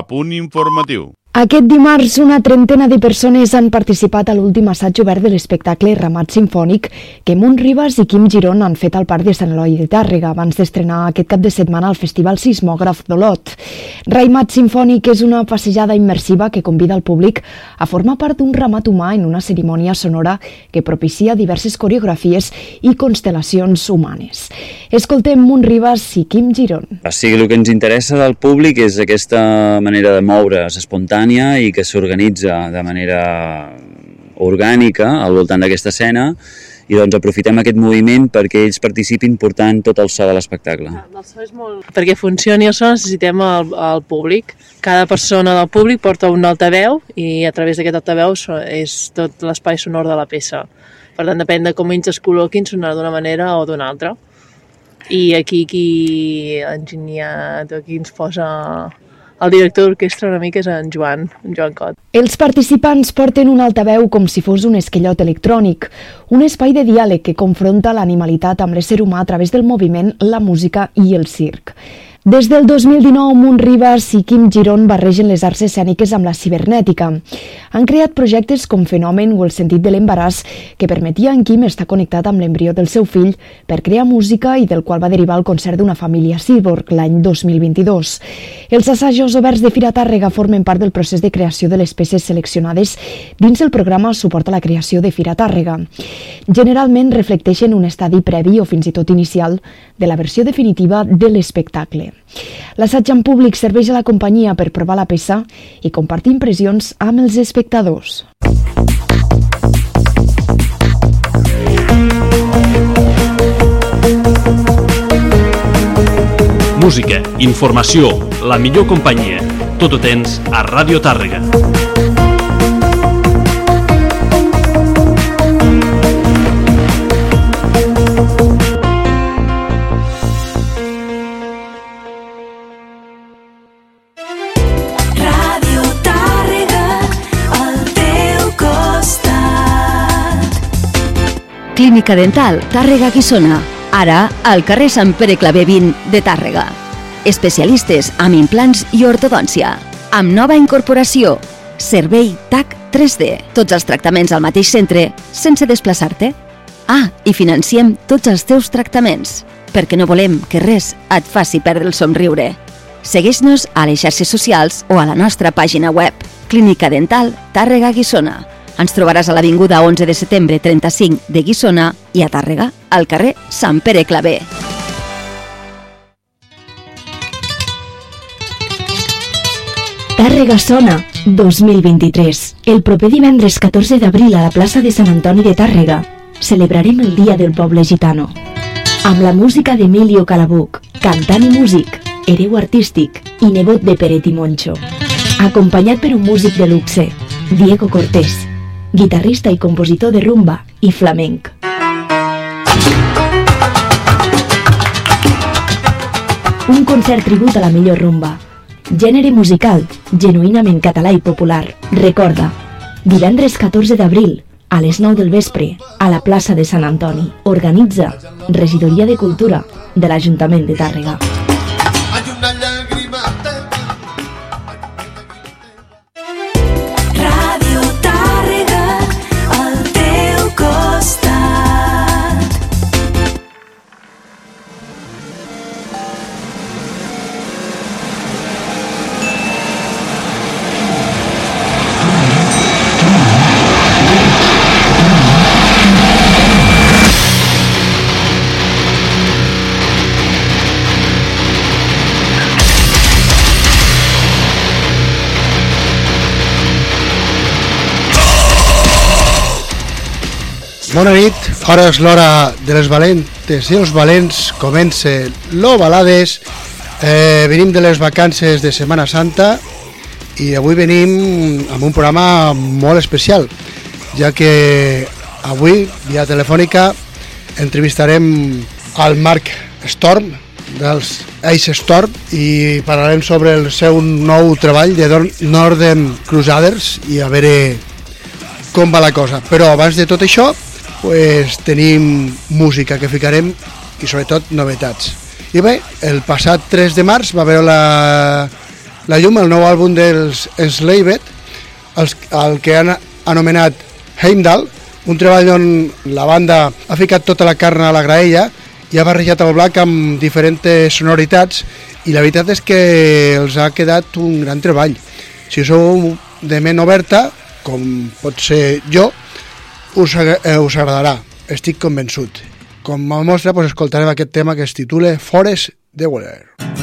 A punt informatiu. Aquest dimarts, una trentena de persones han participat a l'últim assaig obert de l'espectacle Ramat Sinfònic que Munt Ribas i Quim Giron han fet al Parc de Sant Eloi de Tàrrega abans d'estrenar aquest cap de setmana al Festival Sismògraf d'Olot. Ramat Sinfònic és una passejada immersiva que convida el públic a formar part d'un ramat humà en una cerimònia sonora que propicia diverses coreografies i constel·lacions humanes. Escoltem Munt Ribas i Quim Giron. O sigui, el que ens interessa del públic és aquesta manera de moure's espontània i que s'organitza de manera orgànica al voltant d'aquesta escena i doncs aprofitem aquest moviment perquè ells participin portant tot el so de l'espectacle. El so és molt... Perquè funcioni el so necessitem el, el públic. Cada persona del públic porta un altaveu i a través d'aquest altaveu és tot l'espai sonor de la peça. Per tant, depèn de com ells es col·loquin, sonarà d'una manera o d'una altra. I aquí qui enginyat, aquí ens posa el director d'orquestra una mica és en Joan, en Joan Cot. Els participants porten un altaveu com si fos un esquellot electrònic, un espai de diàleg que confronta l'animalitat amb l'ésser humà a través del moviment, la música i el circ. Des del 2019, Munt Ribas i Quim Giron barregen les arts escèniques amb la cibernètica. Han creat projectes com Fenomen o El sentit de l'embaràs, que permetia en Quim estar connectat amb l'embrió del seu fill per crear música i del qual va derivar el concert d'una família cyborg l'any 2022. Els assajos oberts de Fira Tàrrega formen part del procés de creació de les peces seleccionades dins el programa Suport a la creació de Fira Tàrrega. Generalment reflecteixen un estadi previ o fins i tot inicial de la versió definitiva de l'espectacle. L'assaig en públic serveix a la companyia per provar la peça i compartir impressions amb els espectadors. Música, informació, la millor companyia. Tot ho tens a Ràdio Tàrrega. Clínica Dental Tàrrega Guissona. Ara al carrer Sant Pere Claver 20 de Tàrrega. Especialistes amb implants i ortodòncia. Amb nova incorporació. Servei TAC 3D. Tots els tractaments al mateix centre, sense desplaçar-te. Ah, i financiem tots els teus tractaments, perquè no volem que res et faci perdre el somriure. Segueix-nos a les xarxes socials o a la nostra pàgina web. Clínica Dental Tàrrega Guissona. Ens trobaràs a l'Avinguda 11 de setembre 35 de Guissona i a Tàrrega, al carrer Sant Pere Claver. Tàrrega Sona 2023. El proper divendres 14 d'abril a la plaça de Sant Antoni de Tàrrega celebrarem el Dia del Poble Gitano. Amb la música d'Emilio Calabuc, cantant i músic, hereu artístic i nebot de Peret i Moncho. Acompanyat per un músic de luxe, Diego Cortés, guitarrista i compositor de rumba i flamenc. Un concert tribut a la millor rumba. Gènere musical, genuïnament català i popular. Recorda, divendres 14 d'abril, a les 9 del vespre, a la plaça de Sant Antoni. Organitza Regidoria de Cultura de l'Ajuntament de Tàrrega. Bona nit, ara és l'hora de les valentes i els valents, comença lo balades, eh, venim de les vacances de Setmana Santa i avui venim amb un programa molt especial, ja que avui, via telefònica, entrevistarem al Marc Storm, dels Ace Storm, i parlarem sobre el seu nou treball de Northern Crusaders i a veure com va la cosa. Però abans de tot això, pues, tenim música que ficarem i sobretot novetats. I bé, el passat 3 de març va veure la, la llum el nou àlbum dels Enslaved, els, el que han anomenat Heimdall, un treball on la banda ha ficat tota la carn a la graella i ha barrejat el black amb diferents sonoritats i la veritat és que els ha quedat un gran treball. Si sou de ment oberta, com pot ser jo, us, eh, us agradarà, estic convençut. Com a mostra, doncs, escoltarem aquest tema que es titula Forest de Waller.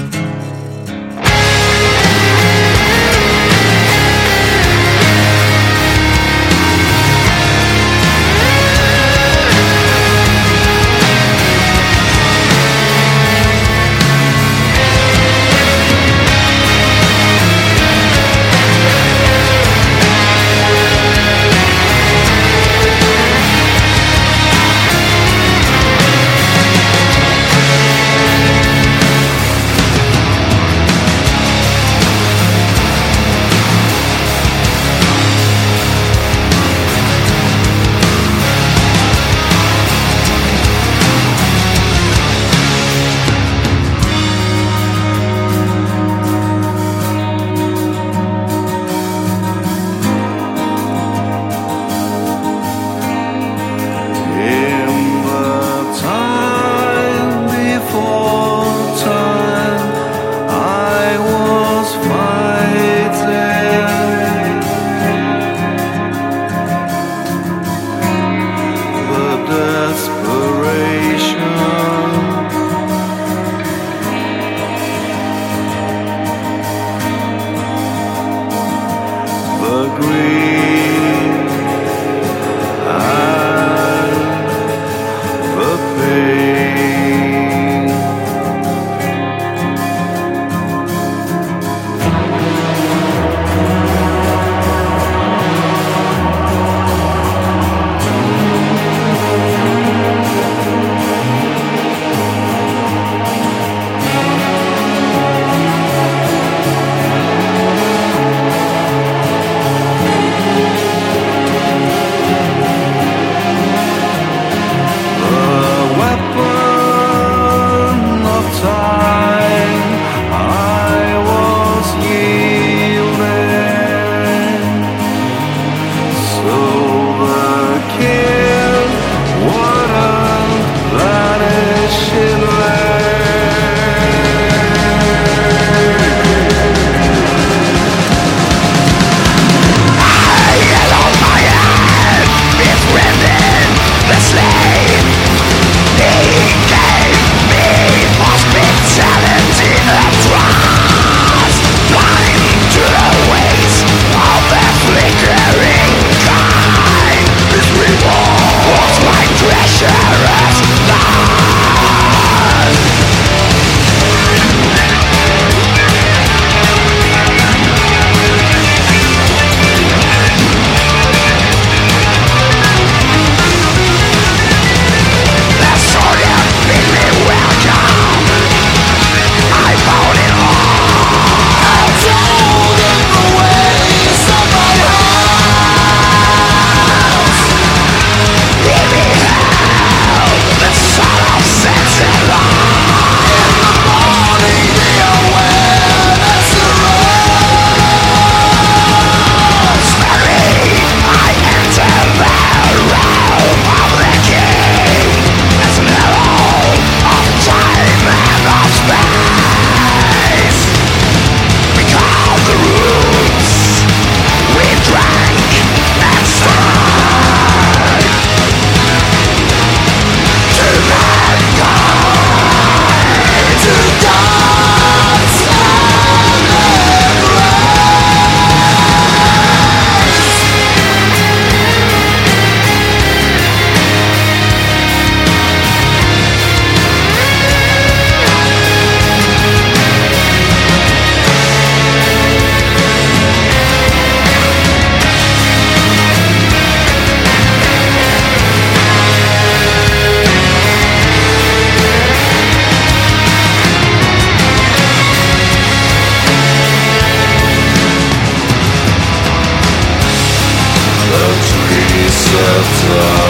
Trees set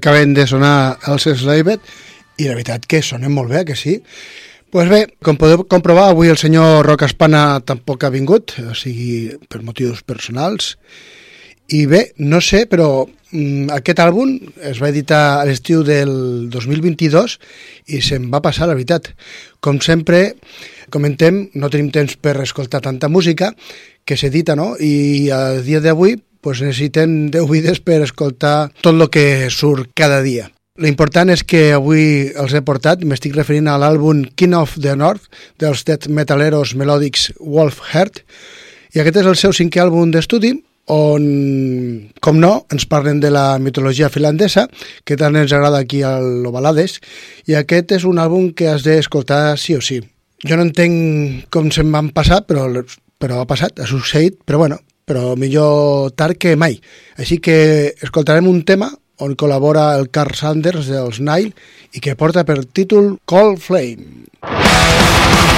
acaben de sonar els Slaved i la veritat que sonen molt bé, que sí. pues bé, com podeu comprovar, avui el senyor Roca Espana tampoc ha vingut, o sigui, per motius personals. I bé, no sé, però mm, aquest àlbum es va editar a l'estiu del 2022 i se'n va passar, la veritat. Com sempre, comentem, no tenim temps per escoltar tanta música que s'edita, no? I a dia d'avui pues necessitem 10 vídeos per escoltar tot el que surt cada dia. L'important és que avui els he portat, m'estic referint a l'àlbum King of the North dels death metaleros melòdics Wolf Heart i aquest és el seu cinquè àlbum d'estudi on, com no, ens parlen de la mitologia finlandesa, que tant ens agrada aquí a l'Ovalades, i aquest és un àlbum que has d'escoltar sí o sí. Jo no entenc com se'n van passar, però, però ha passat, ha succeït, però bueno, però millor tard que mai. Així que escoltarem un tema on col·labora el Carl Sanders dels Nile i que porta per títol Cold Flame.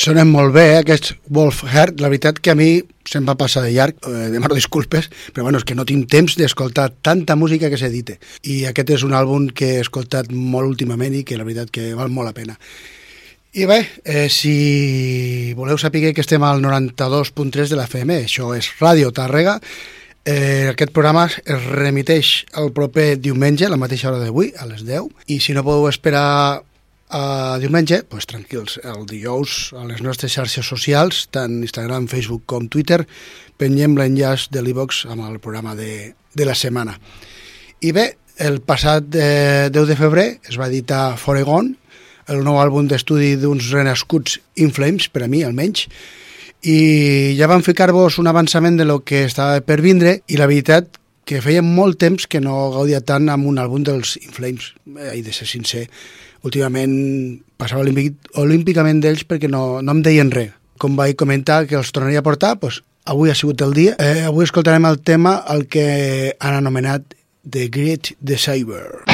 Sonen molt bé, eh, aquests Wolf Heart. La veritat que a mi se'm va passar de llarg, eh, demano disculpes, però bueno, és que no tinc temps d'escoltar tanta música que s'edite. I aquest és un àlbum que he escoltat molt últimament i que la veritat que val molt la pena. I bé, eh, si voleu saber que estem al 92.3 de la FM, això és Ràdio Tàrrega, Eh, aquest programa es remiteix el proper diumenge, a la mateixa hora d'avui, a les 10, i si no podeu esperar a diumenge, doncs tranquils, el dijous a les nostres xarxes socials, tant Instagram, Facebook com Twitter, pengem l'enllaç de l'e-box amb el programa de, de la setmana. I bé, el passat eh, 10 de febrer es va editar Foregon, el nou àlbum d'estudi d'uns renascuts In Flames, per a mi almenys, i ja vam ficar-vos un avançament de lo que estava per vindre i la veritat que feia molt temps que no gaudia tant amb un àlbum dels Inflames, eh, he de ser sincer. Últimament passava olímpic, olímpicament d'ells perquè no, no em deien res. Com vaig comentar que els tornaria a portar, doncs avui ha sigut el dia. Eh, avui escoltarem el tema el que han anomenat The Great Deceiver.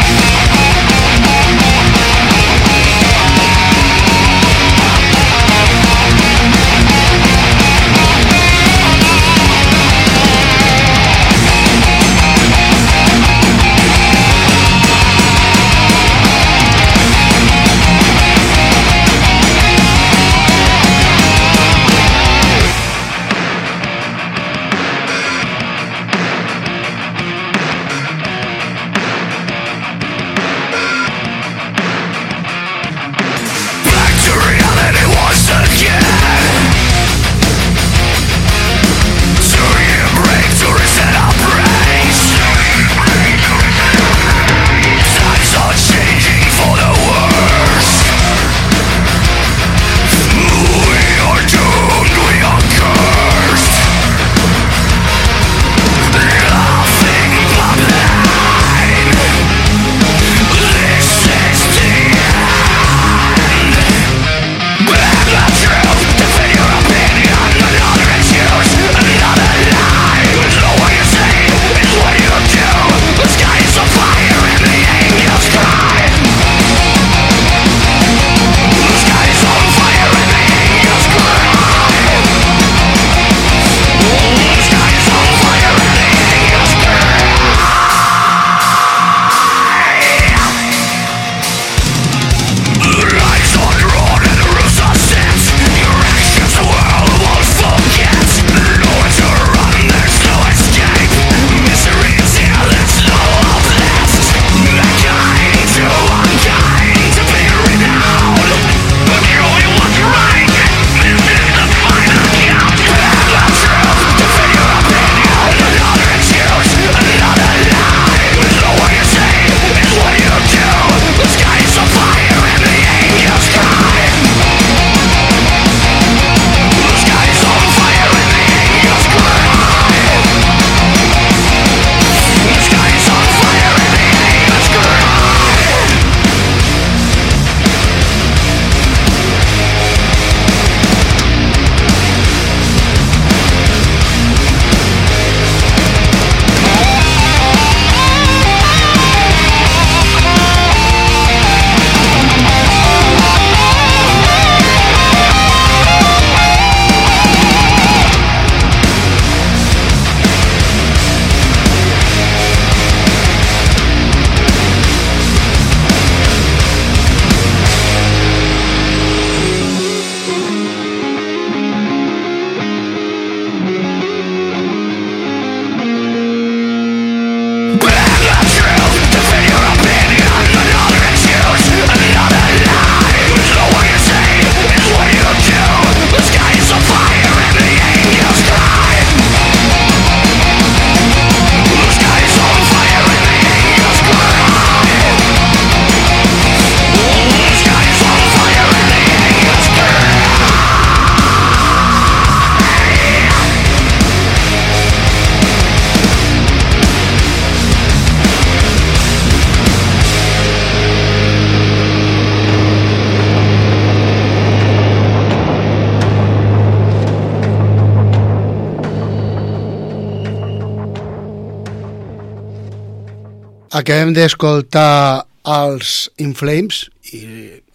Acabem d'escoltar els Inflames i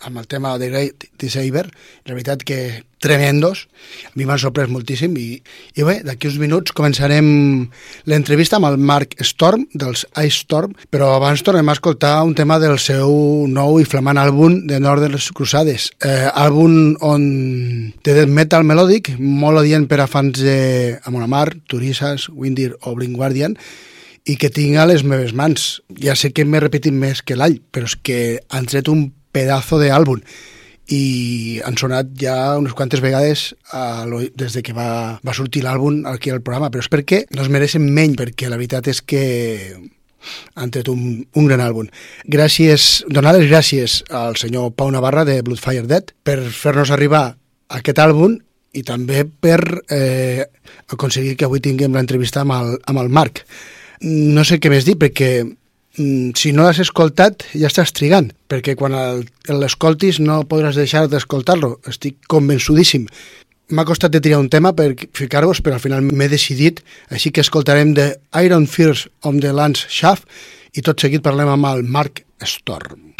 amb el tema de Great Deceiver. La veritat que tremendos. A mi m'han sorprès moltíssim i, i bé, d'aquí uns minuts començarem l'entrevista amb el Marc Storm dels Ice Storm, però abans tornem a escoltar un tema del seu nou i flamant àlbum de Northern Crusades, eh, àlbum on de death metal melòdic, molt adient per a fans de Amon Amar, Turisas, Windir o Blink Guardian, i que tinc a les meves mans. Ja sé que m'he repetit més que l'all, però és que han tret un pedazo d'àlbum i han sonat ja unes quantes vegades a l'oi- des de que va, va sortir l'àlbum aquí al programa, però és perquè no es mereixen menys, perquè la veritat és que han tret un, un gran àlbum. Gràcies, donar les gràcies al senyor Pau Navarra de Bloodfire Dead per fer-nos arribar aquest àlbum i també per eh, aconseguir que avui tinguem l'entrevista amb, el, amb el Marc. No sé què més dir, perquè mm, si no l'has escoltat ja estàs trigant, perquè quan l'escoltis no podràs deixar d'escoltar-lo, estic convençudíssim. M'ha costat de triar un tema per ficar-vos, però al final m'he decidit, així que escoltarem de Iron Fears on the Lance Shaft i tot seguit parlem amb el Mark Storm.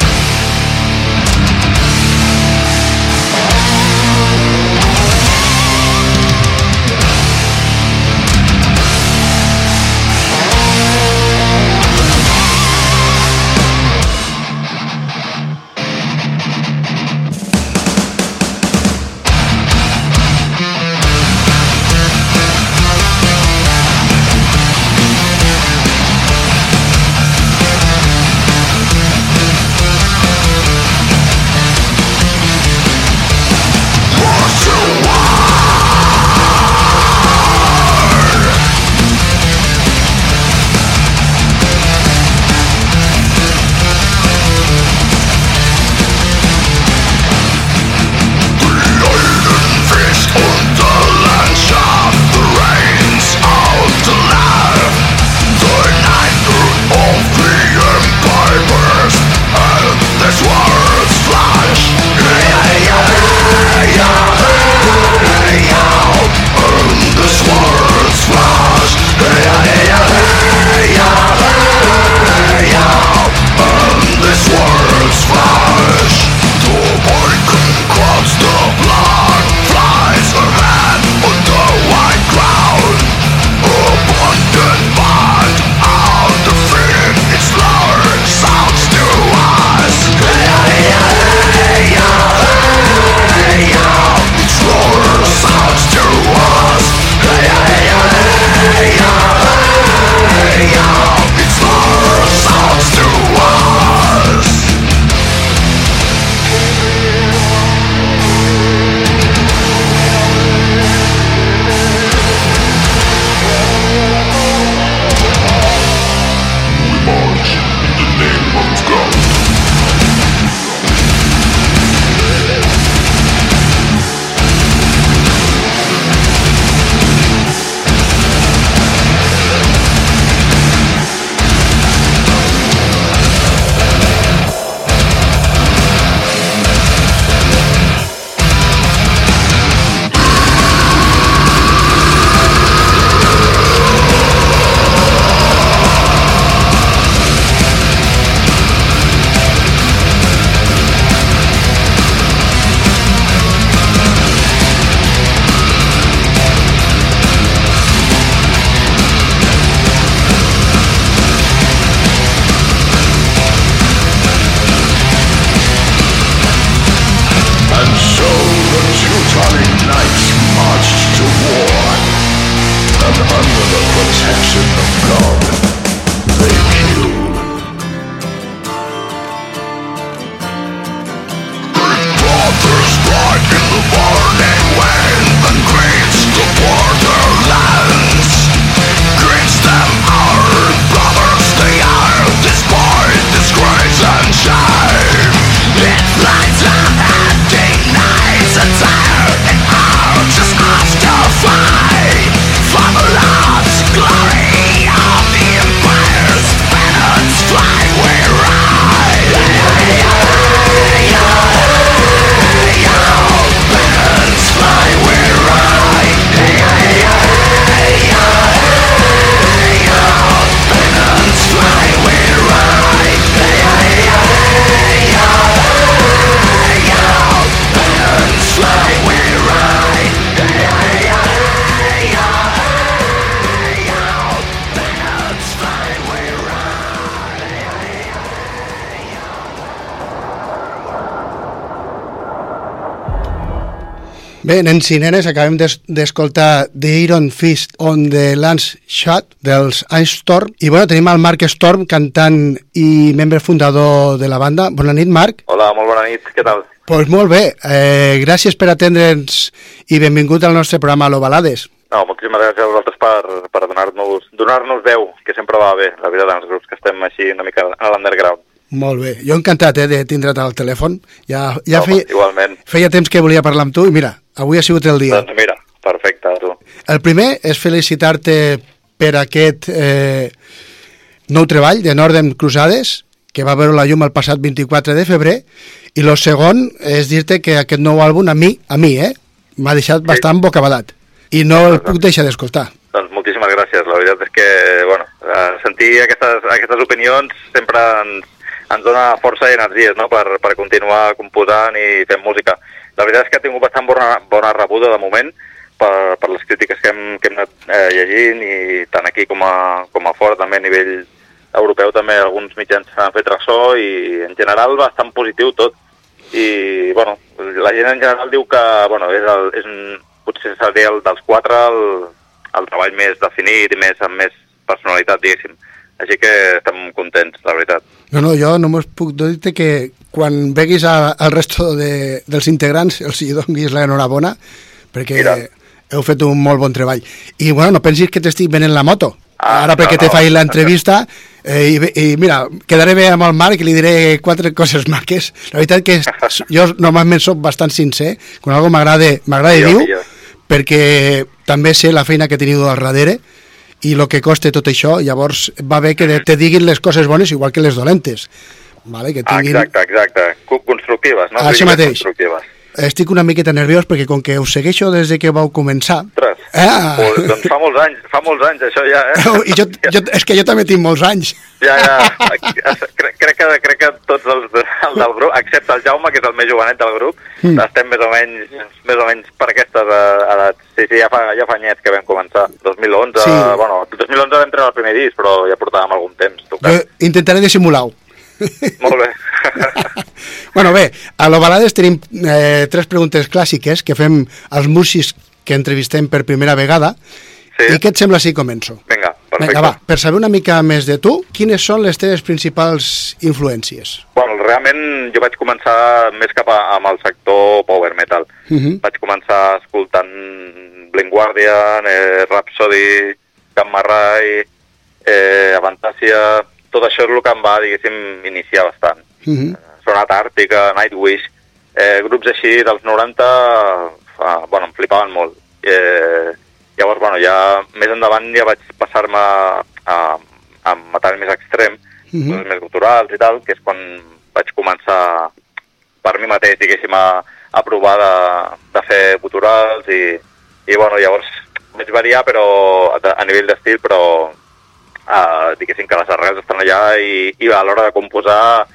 Bé, nens i nenes, acabem d'es- d'escoltar The Iron Fist on the Lance Shot dels Einstorm i bueno, tenim el Marc Storm, cantant i membre fundador de la banda. Bona nit, Marc. Hola, molt bona nit, què tal? Pues molt bé, eh, gràcies per atendre'ns i benvingut al nostre programa Lo Balades. No, moltíssimes gràcies a vosaltres per, per donar-nos donar bé, que sempre va bé, la veritat, en els grups que estem així una mica a l'underground. Molt bé, jo encantat eh, de tindre't al telèfon. Ja, ja Home, feia, Igualment. feia temps que volia parlar amb tu i mira, avui ha sigut el dia. Doncs mira, perfecte, tu. El primer és felicitar-te per aquest eh, nou treball de Northern Crusades, que va veure la llum el passat 24 de febrer, i el segon és dir-te que aquest nou àlbum a mi, a mi, eh, m'ha deixat bastant bocabadat. I no el puc deixar d'escoltar. Doncs moltíssimes gràcies. La veritat és que, bueno, eh, sentir aquestes, aquestes opinions sempre ens, ens dona força i energies, no?, per, per continuar composant i fent música. La veritat és que ha tingut bastant bona, bona rebuda de moment per, per les crítiques que hem, que hem anat eh, llegint i tant aquí com a, com a fora també a nivell europeu també alguns mitjans han fet ressò i en general bastant positiu tot i bueno, la gent en general diu que bueno, és, el, és un, potser seria el dels quatre el, el treball més definit i més, amb més personalitat, diguéssim. Així que estem contents, la veritat. No, no, jo només puc dir-te que quan veguis al resto de, dels integrants els hi donguis l'enhorabona perquè Mira. heu fet un molt bon treball. I bueno, no pensis que t'estic venent la moto. Ah, Ara perquè no, te no. faig l'entrevista eh, i, i mira, quedaré bé amb el Marc i li diré quatre coses maques. La veritat que jo normalment sóc bastant sincer, quan algo m'agrada m'agrada jo. perquè també sé la feina que he tingut al darrere i el que costa tot això, llavors va bé que te diguin les coses bones igual que les dolentes. Vale? Que tinguin... exacte, exacte. Co- Constructives, no? Crítiques mateix. Constructives. Estic una miqueta nerviós perquè com que us segueixo des de que vau començar... Ostres, Ah! pues, doncs fa molts anys, fa molts anys això ja, eh? I jo, jo, és que jo també tinc molts anys. Ja, ja, crec, crec, que, crec que tots els el del grup, excepte el Jaume, que és el més jovenet del grup, Mm. estem més o menys més o menys per aquestes eh, edats. Sí, sí, ja fa, ja fa anyets que vam començar. 2011, Sí. bueno, el 2011 vam treure el primer disc, però ja portàvem algun temps Jo tocant. intentaré dissimular-ho. Molt bé. Bueno, bé, a l'Ovalades tenim eh, tres preguntes clàssiques que fem als músics que entrevistem per primera vegada. Sí. I què et sembla si començo? Vinga, perfecte. Vinga, va, per saber una mica més de tu, quines són les teves principals influències? Bueno, realment jo vaig començar més cap a, amb el sector power metal. Mhm. Vaig començar escoltant Blind Guardian, eh, Rhapsody, Gamma Ray, eh, Avantasia... Tot això és el que em va, diguéssim, iniciar bastant. Mhm. Sonata Àrtica, Nightwish, eh, grups així dels 90, fa, bueno, em flipaven molt. Eh, llavors, bueno, ja més endavant ja vaig passar-me a, a metal més extrem, Mhm. coses més culturals i tal, que és quan vaig començar per mi mateix, diguéssim, a, a provar de, de fer guturals i, i bueno, llavors vaig variar però a, a nivell d'estil, però uh, diguéssim que les arrels estan allà i, i a l'hora de composar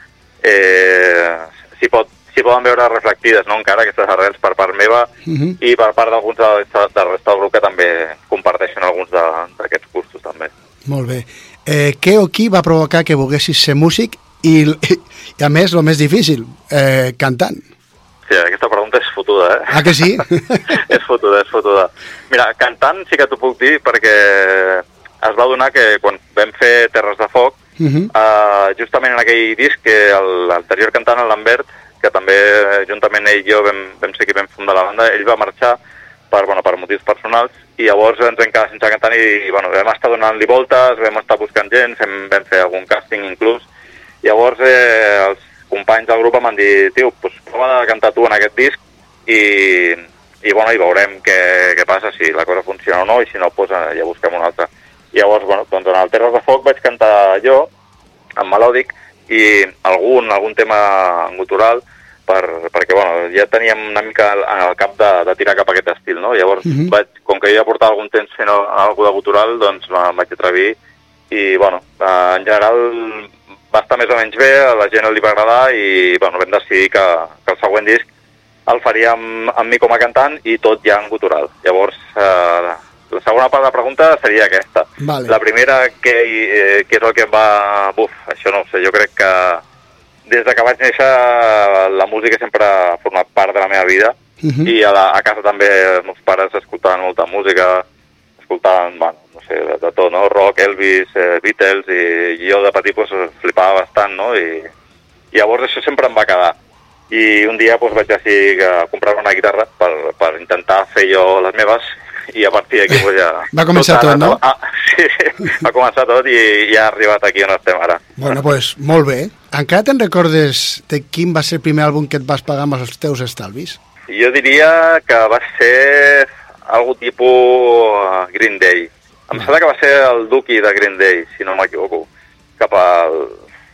eh, s'hi pot, s'hi poden veure reflectides, no?, encara aquestes arrels per part meva Mhm. i per part d'alguns de, de, del resta del grup que també comparteixen alguns d'aquests gustos també. Molt bé. Eh, què o qui va provocar que volguessis ser músic i, i a més, el més difícil, eh, cantant? Sí, aquesta pregunta és fotuda, eh? Ah, que sí? és fotuda, és fotuda. Mira, cantant sí que t'ho puc dir perquè es va donar que quan vam fer Terres de Foc, Mhm. uh, justament en aquell disc que l'anterior cantant, el Lambert, que també juntament ell i jo vam, vam ser qui vam fundar la banda, ell va marxar per, bueno, per motius personals i llavors ens vam quedar sense cantant i bueno, vam estar donant-li voltes, vam estar buscant gent, fem, vam fer algun càsting inclús. Llavors eh, els companys del grup em van dir, tio, pues, prova de cantar tu en aquest disc i, i, bueno, i veurem què, què passa, si la cosa funciona o no, i si no, pues, eh, ja busquem un altre. Llavors, bueno, doncs en el Terres de Foc vaig cantar jo, en melòdic, i algun, algun tema gutural, per, perquè bueno, ja teníem una mica en el cap de, de tirar cap a aquest estil, no? Llavors, Mhm. vaig, com que jo ja portava algun temps fent alguna de gutural, doncs em vaig atrevir i, bueno, eh, en general va estar més o menys bé, a la gent li va agradar i, bueno, vam decidir que, que el següent disc el faria amb, amb mi com a cantant i tot ja en gutural. Llavors, eh, la segona part de la pregunta seria aquesta. Vale. La primera, què, eh, què és el que em va... Buf, això no ho sé, jo crec que des de que vaig néixer la música sempre ha format part de la meva vida Mhm. i a, la, a casa també els meus pares escoltaven molta música, escoltaven, bueno, no sé, de, de tot, no? Rock, Elvis, eh, Beatles, i, i jo de petit pues, flipava bastant, no? I, i llavors això sempre em va quedar. I un dia pues, vaig decidir que comprar una guitarra per, per intentar fer jo les meves i a partir d'aquí pues, ja... Va començar tot, anat- no? Ah, sí, va començar tot i, i ha arribat aquí on estem ara. Bueno, pues, molt bé. Encara te'n recordes de quin va ser el primer àlbum que et vas pagar amb els teus estalvis? Jo diria que va ser algo tipus Green Day. Em sembla que va ser el Duki de Green Day, si no m'equivoco. Cap al...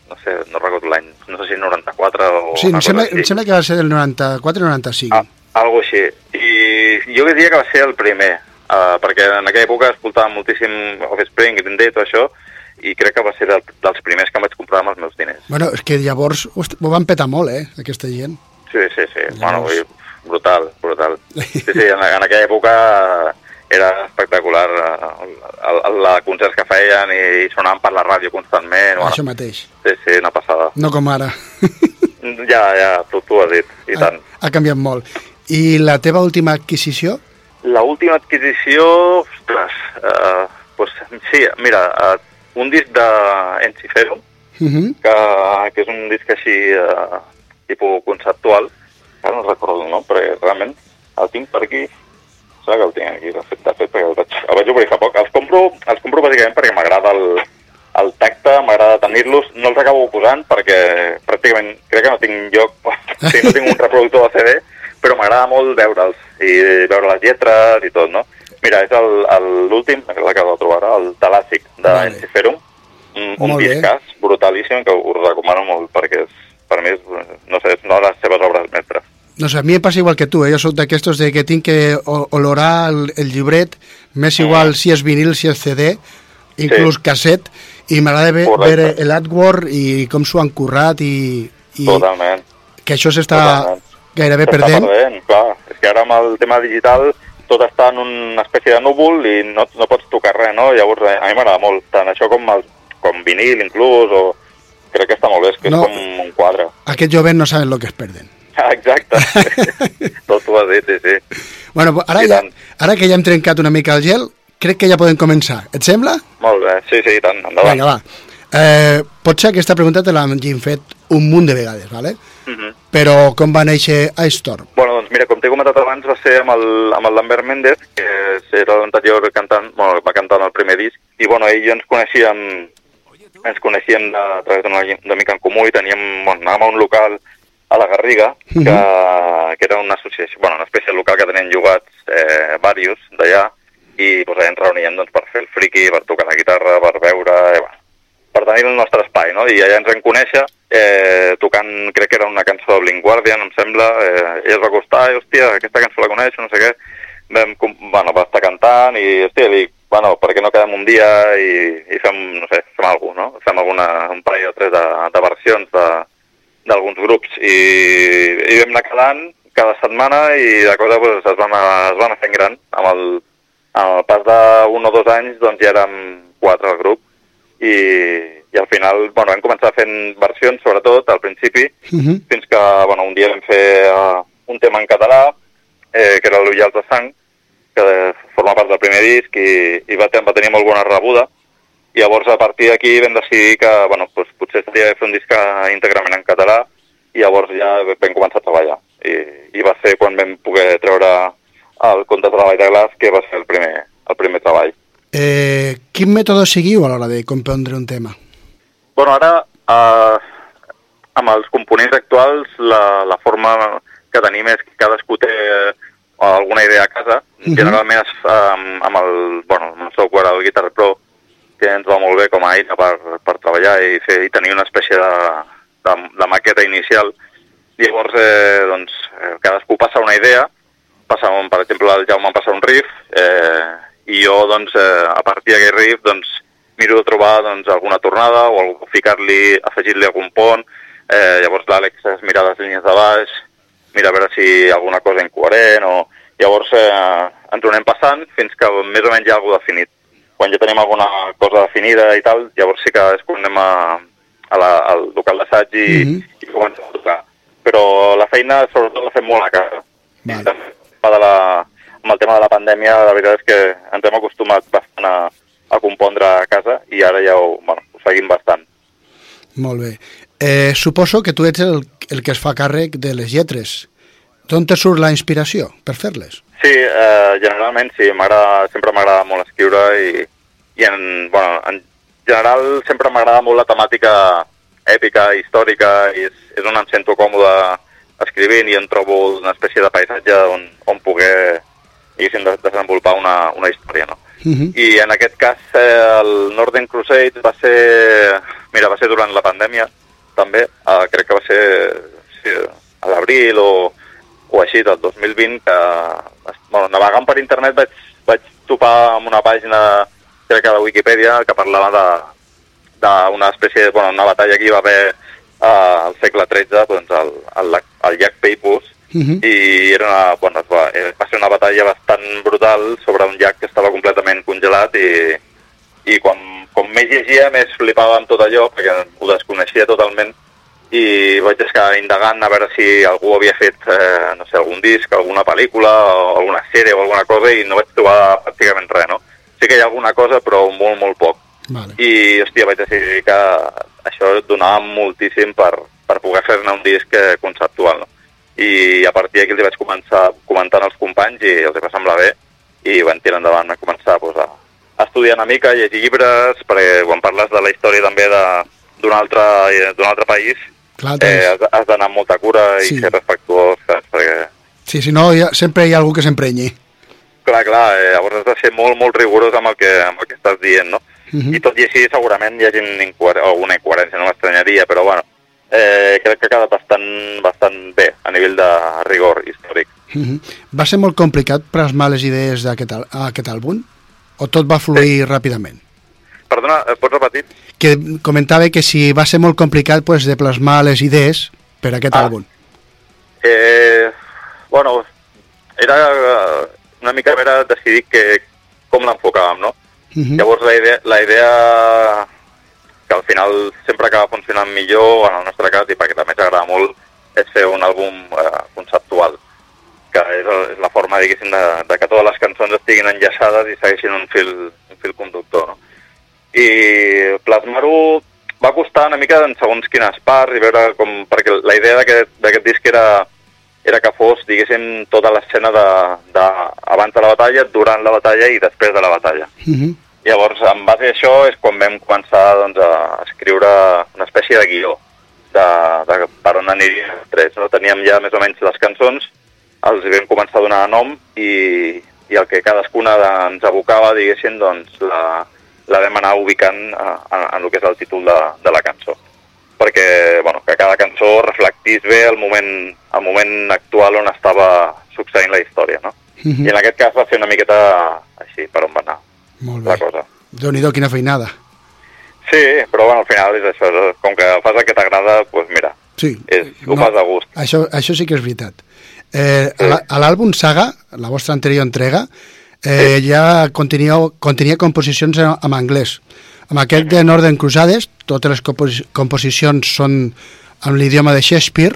no sé, no recordo l'any, no sé si 94 o... Sí, em sembla, em sembla que va ser del 94 o 95. Ah, algo així. I jo diria que va ser el primer, uh, perquè en aquella època escoltava moltíssim Offspring, Green Day, tot això, i crec que va ser del, dels primers que em vaig comprar amb els meus diners. Bueno, és que llavors ho van petar molt, eh, aquesta gent. Sí, sí, sí. Bueno, vull dir, brutal, brutal. Sí, sí, en, en aquella època era espectacular eh, el, el, concerts que feien i, i sonaven per la ràdio constantment. Bueno, Això mateix. sí, sí, una passada. No com ara. Ja, ja, tu, tu has dit, i tant. Ha canviat molt. I la teva última adquisició? La última adquisició, ostres, eh, pues, sí, mira, eh, un disc de Encifero, Uh -huh. que, que és un disc així, eh, tipus conceptual, ara no recordo el nom, perquè realment el tinc per aquí, sembla que el tinc aquí, de fet, de fet perquè el vaig, el vaig obrir fa poc. Els compro, els compro bàsicament perquè m'agrada el, el tacte, m'agrada tenir-los, no els acabo posant perquè pràcticament crec que no tinc lloc, o sigui, no tinc un reproductor de CD, però m'agrada molt veure'ls i veure les lletres i tot, no? Mira, és l'últim, que l'acabo de trobar ara, el Talàssic de Vale. Enciferum, un, un discàs brutalíssim que us recomano molt perquè és, per mi és, no sé, és una de les seves obres mestres. No sé, a mi em passa igual que tu, eh? jo soc d'aquestos de que tinc que olorar el, el llibret, m'és igual si és vinil, si és CD, inclús casset, i m'agrada veure l'artwork i com s'ho han currat i, i Totalment. que això s'està. Gairebé perdent. perdent, clar. És que ara amb el tema digital tot està en una espècie de núvol i no, no pots tocar res, no? Llavors a, mi m'agrada molt, tant això com, el, com vinil inclús, o crec que està molt bé, és que No. és com un quadre. Aquests joves no saben el que es perden. Exacte. tot ho has dit, sí, sí. Bueno, ara, I ja, tant. ara que ja hem trencat una mica el gel, crec que ja podem començar. Et sembla? Molt bé, sí, sí, tant, endavant. Vinga, va. Eh, potser aquesta pregunta te l'hem fet un munt de vegades, ¿vale? Mhm. però com va néixer Ice Storm? Bueno, doncs mira, com t'he comentat abans, va ser amb el, amb el Lambert Méndez, que era l'anterior cantant, bueno, va cantar en el primer disc, i bueno, ell i jo ens coneixíem, ens coneixíem de, a través d'una una mica en comú i teníem, bueno, anàvem a un local a la Garriga, que, que era una associació, bueno, una espècie de local que tenien llogats eh, varios d'allà, i pues, allà ens reuníem doncs, per fer el friki, per tocar la guitarra, per veure, eh, bueno, per tenir el nostre espai, no? I allà ens vam conèixer, eh, tocant, crec que era una cançó de Blink Guardian, em sembla, eh, ell es va acostar, i, hòstia, aquesta cançó la coneixo, no sé què, vam, bueno, va estar cantant, i, hòstia, li dic, bueno, per què no quedem un dia i, i fem, no sé, fem alguna no? Fem alguna, un parell o tres de, de versions d'alguns grups, i, i vam anar quedant cada setmana, i la cosa pues, es, va anar, es va anar fent gran, amb el, amb el pas d'un o dos anys, doncs ja érem quatre al grup, i, i al final bueno, vam començar fent versions, sobretot, al principi, Uh -huh. fins que bueno, un dia vam fer uh, un tema en català, eh, que era l'Ullals de Sang, que forma part del primer disc i, i va, va tenir molt bona rebuda. I llavors, a partir d'aquí, vam decidir que bueno, doncs, potser estaria bé fer un disc eh, íntegrament en català i llavors ja vam començar a treballar. I, i va ser quan vam poder treure el Conte de Treball de Glaç, que va ser el primer, el primer treball. Eh, quin mètode seguiu a l'hora de compondre un tema? Bueno, ara, eh, amb els components actuals, la, la forma que tenim és que cadascú té eh, alguna idea a casa. Mhm. Generalment es fa amb, amb, el, bueno, amb el software del Guitar Pro, que ens va molt bé com a eina per, per treballar i, fer, i tenir una espècie de, de, de maqueta inicial. Llavors, eh, doncs, eh, cadascú passa una idea, passa, un, per exemple, el Jaume passa un riff, eh, i jo, doncs, eh, a partir d'aquest riff, doncs, miro de trobar doncs, alguna tornada o ficar-li, afegir-li algun pont, eh, llavors l'Àlex es mira les línies de baix, mira a veure si alguna cosa incoherent, o llavors eh, ens ho anem passant fins que més o menys hi ha alguna definit. Quan ja tenim alguna cosa definida i tal, llavors sí que és quan anem a, a la, al local d'assaig i, Mhm. i comencem a tocar. Però la feina sobretot la fem molt a casa. També de la, amb el tema de la pandèmia, la veritat és que ens hem acostumat bastant a, a compondre a casa i ara ja ho, bueno, ho seguim bastant. Molt bé. Eh, suposo que tu ets el, el que es fa càrrec de les lletres. D'on te surt la inspiració per fer-les? Sí, eh, generalment sí, sempre m'agrada molt escriure i, i en, bueno, en general sempre m'agrada molt la temàtica èpica, històrica, i és, és on em sento còmode escrivint i en trobo una espècie de paisatge on, on poder diguéssim, de- desenvolupar una, una història, no? Mhm. I en aquest cas eh, el Northern Crusade va ser, mira, va ser durant la pandèmia també, eh, crec que va ser sí, a l'abril o, o així del 2020 que, bueno, navegant per internet vaig, vaig topar amb una pàgina crec que de Wikipedia que parlava de d'una espècie bueno, una batalla que hi va haver eh, al segle XIII doncs, al, al, al llac Peipus Mhm. i era una, bueno, va, eh, va ser una batalla bastant brutal sobre un llac que estava completament congelat i, i quan, com més llegia més flipava amb tot allò perquè ho desconeixia totalment i vaig estar indagant a veure si algú havia fet, eh, no sé, algun disc, alguna pel·lícula o alguna sèrie o alguna cosa i no vaig trobar pràcticament res, no? Sí que hi ha alguna cosa, però molt, molt poc. Vale. I, hòstia, vaig decidir que això donava moltíssim per, per poder fer-ne un disc eh, conceptual, no? I a partir d'aquí els vaig començar comentant als companys i els va semblar bé i van tirar endavant, van començar pues, a, a estudiar una mica, a llegir llibres, perquè quan parles de la història també de- d'un altre, altre país, Clar, eh, has, has d'anar amb molta cura i Sí. ser respectuós, saps? Perquè, Sí, si no, ha, sempre hi ha algú que s'emprenyi. clar, clar, eh, llavors has de ser molt, molt rigorós amb el que, amb el que estàs dient, no? Mhm. I tot i així segurament hi hagi incoher alguna incoherència, no m'estranyaria, però bueno, eh, crec que ha quedat bastant, bastant bé a nivell de rigor històric. Mhm. Va ser molt complicat plasmar les idees d'aquest àlbum? O tot va fluir ràpidament? Perdona, eh, pots repetir? Que comentava que si va ser molt complicat pues, de plasmar les idees per aquest Ah. àlbum. Eh, bueno, era eh, una mica a veure decidir que, com l'enfocàvem, no? Mhm. Llavors la idea, la idea que al final sempre acaba funcionant millor en el nostre cas i perquè també ens agrada molt és fer un àlbum eh, conceptual que és, és la forma, diguéssim, de, de que totes les cançons estiguin enllaçades i segueixin un fil, un fil conductor, no? I plasmar-ho va costar una mica en segons quines parts i veure com... perquè la idea d'aquest disc era, era que fos, diguéssim, tota l'escena de, de, abans de la batalla, durant la batalla i després de la batalla. Mhm. Llavors, en base a això és quan vam començar doncs, a escriure una espècie de guió de, de per on anirien els tres. No? Teníem ja més o menys les cançons, els vam començar a donar nom i, i el que cadascuna de, ens abocava, diguéssim, doncs la, la vam anar ubicant eh, en, en el que és el títol de, de la cançó perquè bueno, que cada cançó reflectís bé el moment, el moment actual on estava succeint la història, no? Mhm. I en aquest cas va ser una miqueta així, per on va anar Molt la bé. cosa. Déu-n'hi-do, quina feinada. Sí, però bueno, al final és això, com que fas el que t'agrada, doncs pues mira, Sí. és, ho fas a gust. Això, això sí que és veritat. Eh, a la- a l'àlbum Saga, la vostra anterior entrega, eh, ja contenia, contenia composicions en, en anglès. Amb aquest de Northern Crusades, totes les compos composicions són en l'idioma de Shakespeare.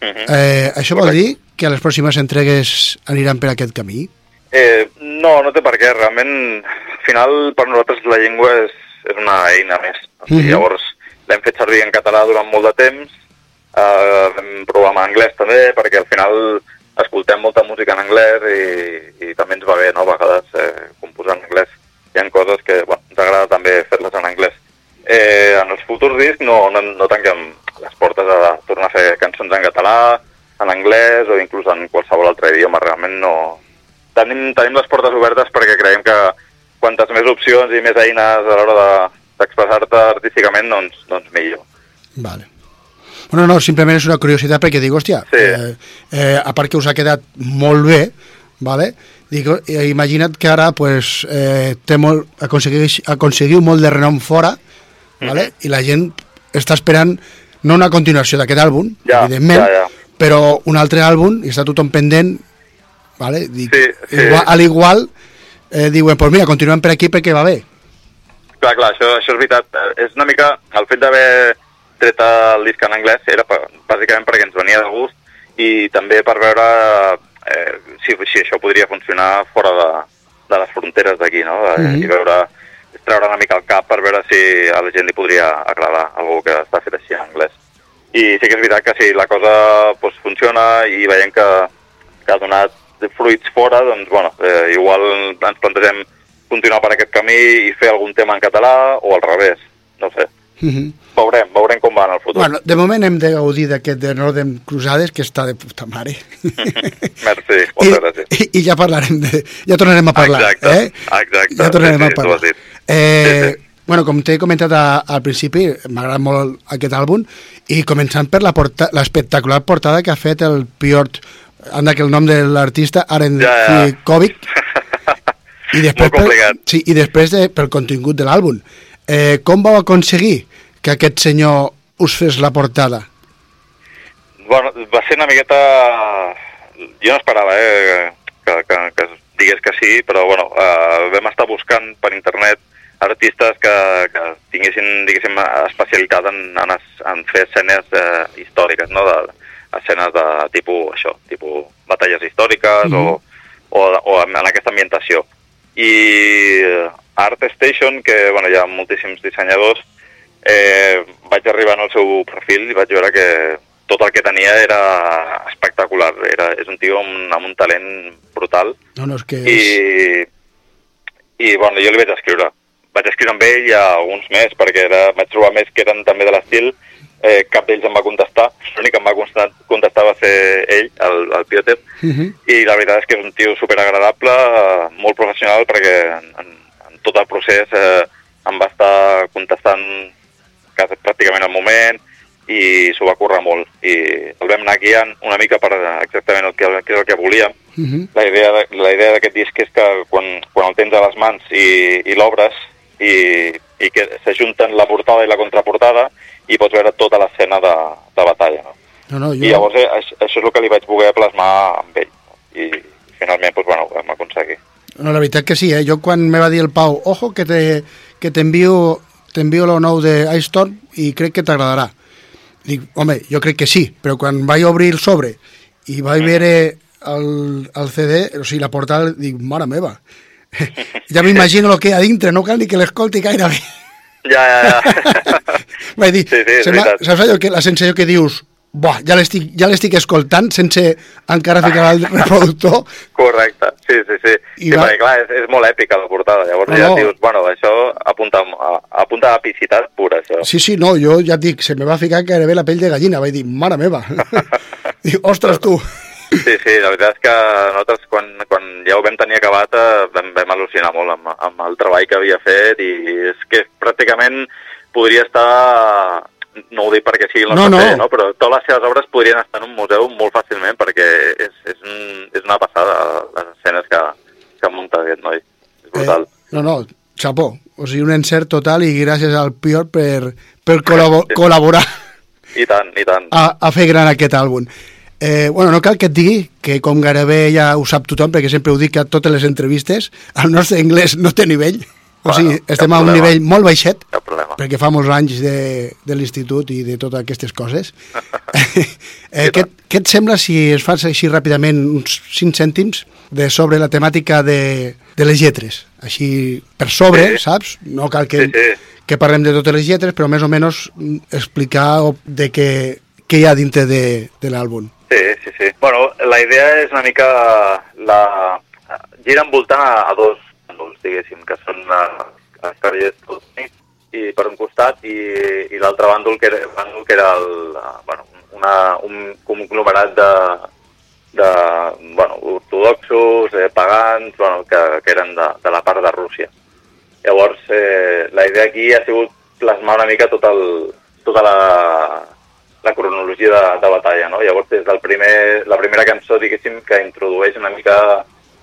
Eh, això vol dir que les pròximes entregues aniran per aquest camí? Eh, no, no té per què. Realment, al final, per nosaltres la llengua és, és una eina més. O sigui, Mhm. Llavors, l'hem fet servir en català durant molt de temps, eh, vam provar amb anglès també, perquè al final escoltem molta música en anglès i, i també ens va bé, no?, a vegades eh, composar en anglès. Hi ha coses que, bueno, ens agrada també fer-les en anglès. Eh, en els futurs discs no, no, no tanquem les portes a tornar a fer cançons en català, en anglès o inclús en qualsevol altre idioma. Realment no... Tenim, tenim les portes obertes perquè creiem que quantes més opcions i més eines a l'hora de- d'expressar-te artísticament, doncs, doncs millor. Vale. Bueno, no, simplement és una curiositat perquè dic, hòstia, Sí. eh, eh, a part que us ha quedat molt bé, vale? Dic, eh, imagina't que ara pues, eh, té molt, aconsegueix, aconseguiu molt de renom fora, vale? i la gent està esperant no una continuació d'aquest àlbum, Ja, evidentment, ja, ja. però un altre àlbum, i està tothom pendent, vale? Dic, Sí, sí. Igual, a l'igual, eh, diuen, pues mira, continuem per aquí perquè va bé. Clar, clar, això, això és veritat. Eh, És una mica... El fet d'haver tret el disc en anglès era per, bàsicament perquè ens venia de gust i també per veure eh, si, si això podria funcionar fora de, de les fronteres d'aquí, no? Eh, Mhm. I veure, treure una mica el cap per veure si a la gent li podria agradar algú que està fet així en anglès. I sí que és veritat que si la cosa doncs, funciona i veiem que, que ha donat fruits fora, doncs, bueno, eh, igual ens plantegem continuar per aquest camí i fer algun tema en català o al revés, no sé. Mhm. Veurem, veurem com va en el futur. Bueno, de moment hem de gaudir d'aquest de Northern Cruzades, que està de puta mare. Merci, I, moltes gràcies. i, I ja parlarem de... Ja tornarem a parlar, Exacte, eh? exacte. Ja tornarem Sí, a sí, parlar. tu ho has dit. Eh, Bueno, com t'he comentat a, al principi, m'agrada molt aquest àlbum, i començant per la porta- l'espectacular portada que ha fet el Piotr, anda que el nom de l'artista, Aren Ja, ja. Kovic, i després, complicat. sí, i després de, pel contingut de l'àlbum. Eh, com vau aconseguir que aquest senyor us fes la portada? Bueno, va ser una miqueta... Jo no esperava, eh, que, que, que digués que sí, però bueno, eh, vam estar buscant per internet artistes que, que tinguessin, diguéssim, especialitat en, en, en fer escenes eh, històriques, no?, de, escenes de tipus, això, tipus batalles històriques Mhm. o, o, o en aquesta ambientació. I eh, Art Station, que bueno, hi ha moltíssims dissenyadors, eh, vaig arribar al seu perfil i vaig veure que tot el que tenia era espectacular. Era, és un tio amb, amb un talent brutal No, no, és que... i, i bueno, jo li vaig escriure. Vaig escriure amb ell i a alguns més, perquè era, vaig trobar més que eren també de l'estil. Eh, cap d'ells em va contestar, l'únic que em va contestar, va ser ell, el, el Piotr, Mhm. i la veritat és que és un tio superagradable, eh, molt professional, perquè en, en, tot el procés eh, em va estar contestant quasi pràcticament al moment i s'ho va currar molt. I el vam anar guiant una mica per exactament el que, que és el que volíem. Mhm. La idea, de- la idea d'aquest disc és que quan, quan el tens a les mans i, i l'obres i, i que s'ajunten la portada i la contraportada i pots veure tota l'escena de, de batalla. No? No, no, I jo... llavors eh, això, és el que li vaig voler plasmar amb ell. I finalment, doncs, bueno, ho vam aconseguir. No, la veritat que sí, eh? Jo quan me va dir el Pau, ojo, que te, que t'envio t'envio lo nou de Ice Storm i crec que t'agradarà. Dic, home, jo crec que sí, però quan vaig obrir el sobre i vaig veure el, el CD, o sigui, la portada, dic, mare meva, ja m'imagino el que hi ha dintre, no cal ni que l'escolti gairebé. Ja, ja, ja. Vaig dir, Sí, sí, sembla, saps allò que, la sensació que dius, buah, ja l'estic ja escoltant sense encara ficar el reproductor, Correcte, sí, sí, sí. I sí va- perquè, clar, és, és molt èpica la portada. Llavors No, ja no. dius, bueno, això apunta, a, apunta a epicitat pura, això. Sí, sí, no, jo ja et dic, se me va ficar gairebé la pell de gallina, vaig dir, mare meva. Dic, ostres, tu. Sí, sí, la veritat és que nosaltres quan, quan ja ho vam tenir acabat eh, vam, vam al·lucinar molt amb, amb el treball que havia fet i és que pràcticament podria estar, no ho dic perquè sigui el No, nostre no. paper, no, però totes les seves obres podrien estar en un museu molt fàcilment perquè és, és, un, és una passada les escenes que, que munta aquest noi. És brutal. Eh, no, no, xapó. O sigui, un encert total i gràcies al Pior per, per col·labo col·laborar I tant, i tant. a, a fer gran aquest àlbum. Eh, bueno, no cal que et digui que com gairebé ja ho sap tothom, perquè sempre ho dic a totes les entrevistes, el nostre anglès no té nivell. O sigui, Bueno, estem cap a un problema. nivell molt baixet, perquè fa molts anys de, de l'institut i de totes aquestes coses. eh, què, què et sembla si es fas així ràpidament uns 5 cèntims de sobre la temàtica de, de les lletres? Així per sobre, Sí. saps? No cal que, Sí, sí. que parlem de totes les lletres, però més o menys explicar de què, què hi ha dintre de, de l'àlbum. Sí, sí, sí. Bueno, la idea és una mica la... gira envoltant a, a dos bàndols, diguéssim, que són els carrers i per un costat i, i l'altre bàndol que era, bàndol que era el, bueno, una, un conglomerat de, de bueno, ortodoxos, eh, pagans, bueno, que, que eren de, de la part de Rússia. Llavors, eh, la idea aquí ha sigut plasmar una mica tot el, tota la, la cronologia de, de batalla, no? Llavors, des del primer, la primera cançó, diguéssim, que introdueix una mica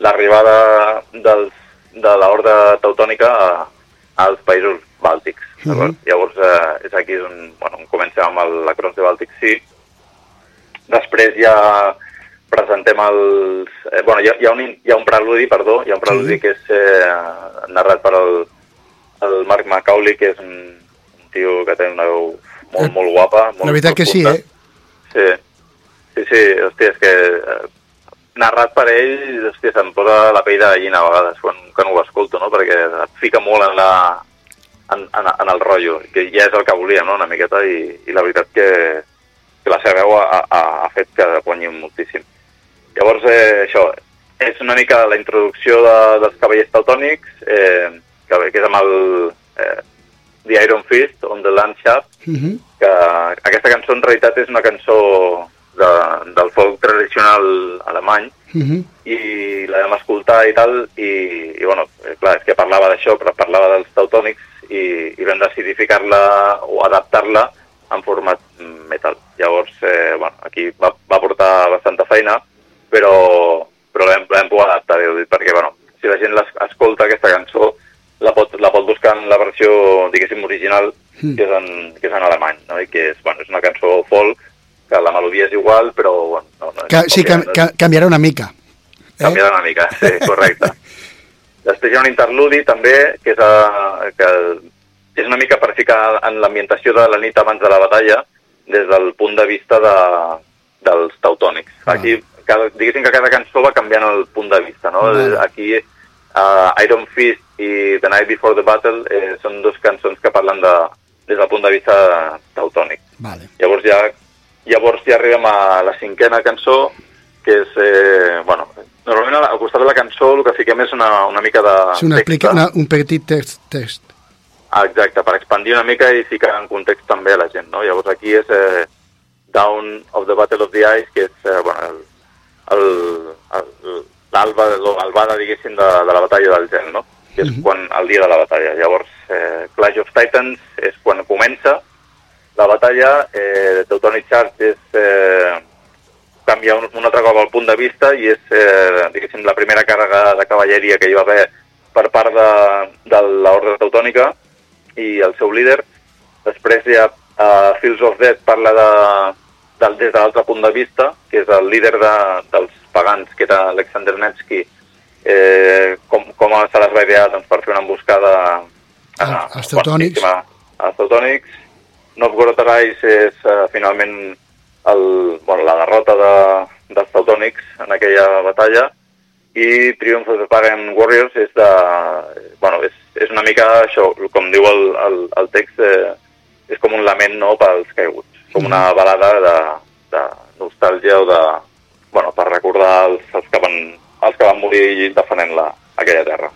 l'arribada de l'horda teutònica a, als països bàltics. Mhm. Uh -huh. Llavors, eh, és aquí on, bueno, on comencem amb el, la Cross de Bàltic Sea. Després ja presentem els... Eh, bueno, hi ha, hi, ha un, hi ha un preludi, perdó, hi ha un preludi Sí. que és eh, narrat per el, el Mark Macaulay, que és un, un tio que té una veu molt, molt guapa. Molt La veritat que sí, eh? Sí, sí, sí, hòstia, és que eh, narrat per ell, hòstia, se'm posa la pell de gallina a vegades quan, quan ho escolto, no? Perquè et fica molt en, la, en, en, en el rotllo, que ja és el que volíem, no?, una miqueta, i, i la veritat que, que la seva veu ha, ha, ha fet que guanyi moltíssim. Llavors, eh, això, és una mica la introducció de, dels Cavallers Teutònics, eh, que, que és amb el eh, The Iron Fist, on the Land Shaft, Uh -huh. que aquesta cançó en realitat és una cançó de, del folk tradicional alemany, Uh -huh. i la vam escoltar i tal, i, i bueno, eh, clar, és que parlava d'això, però parlava dels teutònics, i, i vam decidir ficar-la o adaptar-la en format metal. Llavors, eh, bueno, aquí va, va portar bastanta feina, però, però l'hem pogut adaptar, perquè, bueno, si la gent escolta aquesta cançó, la pot, la pot buscar en la versió, diguéssim, original, Mm. que és en, que és en alemany, no? I que és, bueno, és una cançó folk, que la melodia és igual, però, bueno, no, no, Ca sí, cam òbviament, ca canviarà una mica. canviarà una mica, sí, correcte. Després hi ha un interludi també, que és, a, que és una mica per ficar en l'ambientació de la nit abans de la batalla, des del punt de vista de, dels teutònics. Aquí, cada, diguéssim que cada cançó va canviant el punt de vista, no? Vale. Aquí, uh, Iron Fist i The Night Before the Battle eh, són dos cançons que parlen de, des del punt de vista teutònic. Vale. Llavors ja, llavors ja arribem a la cinquena cançó, que és, eh, bueno, normalment al costat de la cançó el que fiquem és una, una mica de Sí, una explica, una, un petit text. text. Ah, exacte, per expandir una mica i ficar en context també a la gent, no? Llavors aquí és eh, Down of the Battle of the Ice, que és, eh, bueno, el- el- el- l'albada, diguéssim, de, de la batalla del gel, no? Que és quan, el dia de la batalla. Llavors, eh, Clash of Titans és quan comença la batalla, eh, Teutonic Charge és... Eh, canvia un, un altre cop el punt de vista i és, eh, diguéssim, la primera càrrega de cavalleria que hi va haver per part de, de l'ordre teutònica i el seu líder. Després hi ha uh, Fields of Death parla de, del, des de l'altre punt de vista, que és el líder de, dels pagans, que era Alexander Nevsky, eh, com, com se les va idear doncs, per fer una emboscada a, als teutònics. fortíssima als teutònics. Novgorod Arais és uh, finalment el, bueno, la derrota de, dels teutònics en aquella batalla i Triumph of the Pagan Warriors és de... Bueno, és, és una mica això, com diu el, el, el text, eh, és com un lament no, pels caiguts, com una balada de, de nostàlgia o de... Bueno, per recordar els, els, que van, els que van morir defenent la, aquella terra.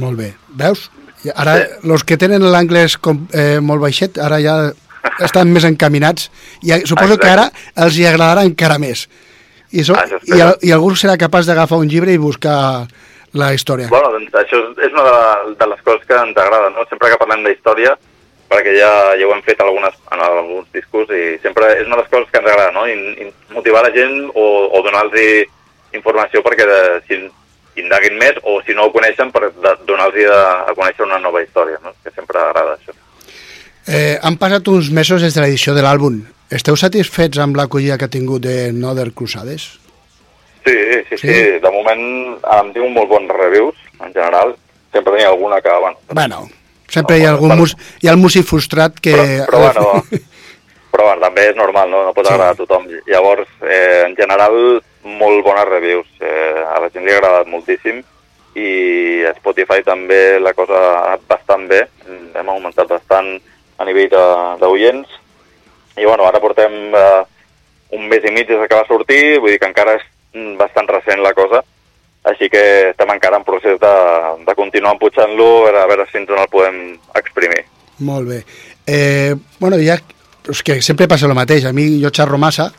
Molt bé. Veus? Ara, els que tenen l'anglès eh, molt baixet, ara ja estan més encaminats i eh, suposo que ara els hi agradarà encara més. I, so, Ah, i, I algú serà capaç d'agafar un llibre i buscar la història. Bueno, doncs això és, una de, de les coses que ens agrada, no? Sempre que parlem d'història, perquè ja, ja ho hem fet algunes, en alguns discurs i sempre és una de les coses que ens agrada, no? In, in, motivar la gent o, o donar-los informació perquè de, si indaguin més o si no ho coneixen per donar-los a, a conèixer una nova història, no? Que sempre agrada això. Eh, han passat uns mesos des de l'edició de l'àlbum. Esteu satisfets amb l'acollida que ha tingut de Northern Crusades? Sí, sí, sí, Sí? De moment em diu molt bons reviews, en general. Sempre ha alguna que, bueno, Bueno, sempre No, hi ha algun bueno. mus, hi ha el músic frustrat que... Però, però, bueno, però bueno, també és normal, no? No pot Sí. agradar a tothom. Llavors, eh, en general, molt bones reviews. Eh, a la gent li ha agradat moltíssim i a Spotify també la cosa ha anat bastant bé. Hem augmentat bastant a nivell d'oients. I bueno, ara portem eh, un mes i mig des que va sortir, vull dir que encara és mm, bastant recent la cosa. Així que estem encara en procés de, de continuar empujant-lo, a veure, si ens el podem exprimir. Molt bé. Eh, bueno, ja, és que sempre passa el mateix. A mi jo xerro massa,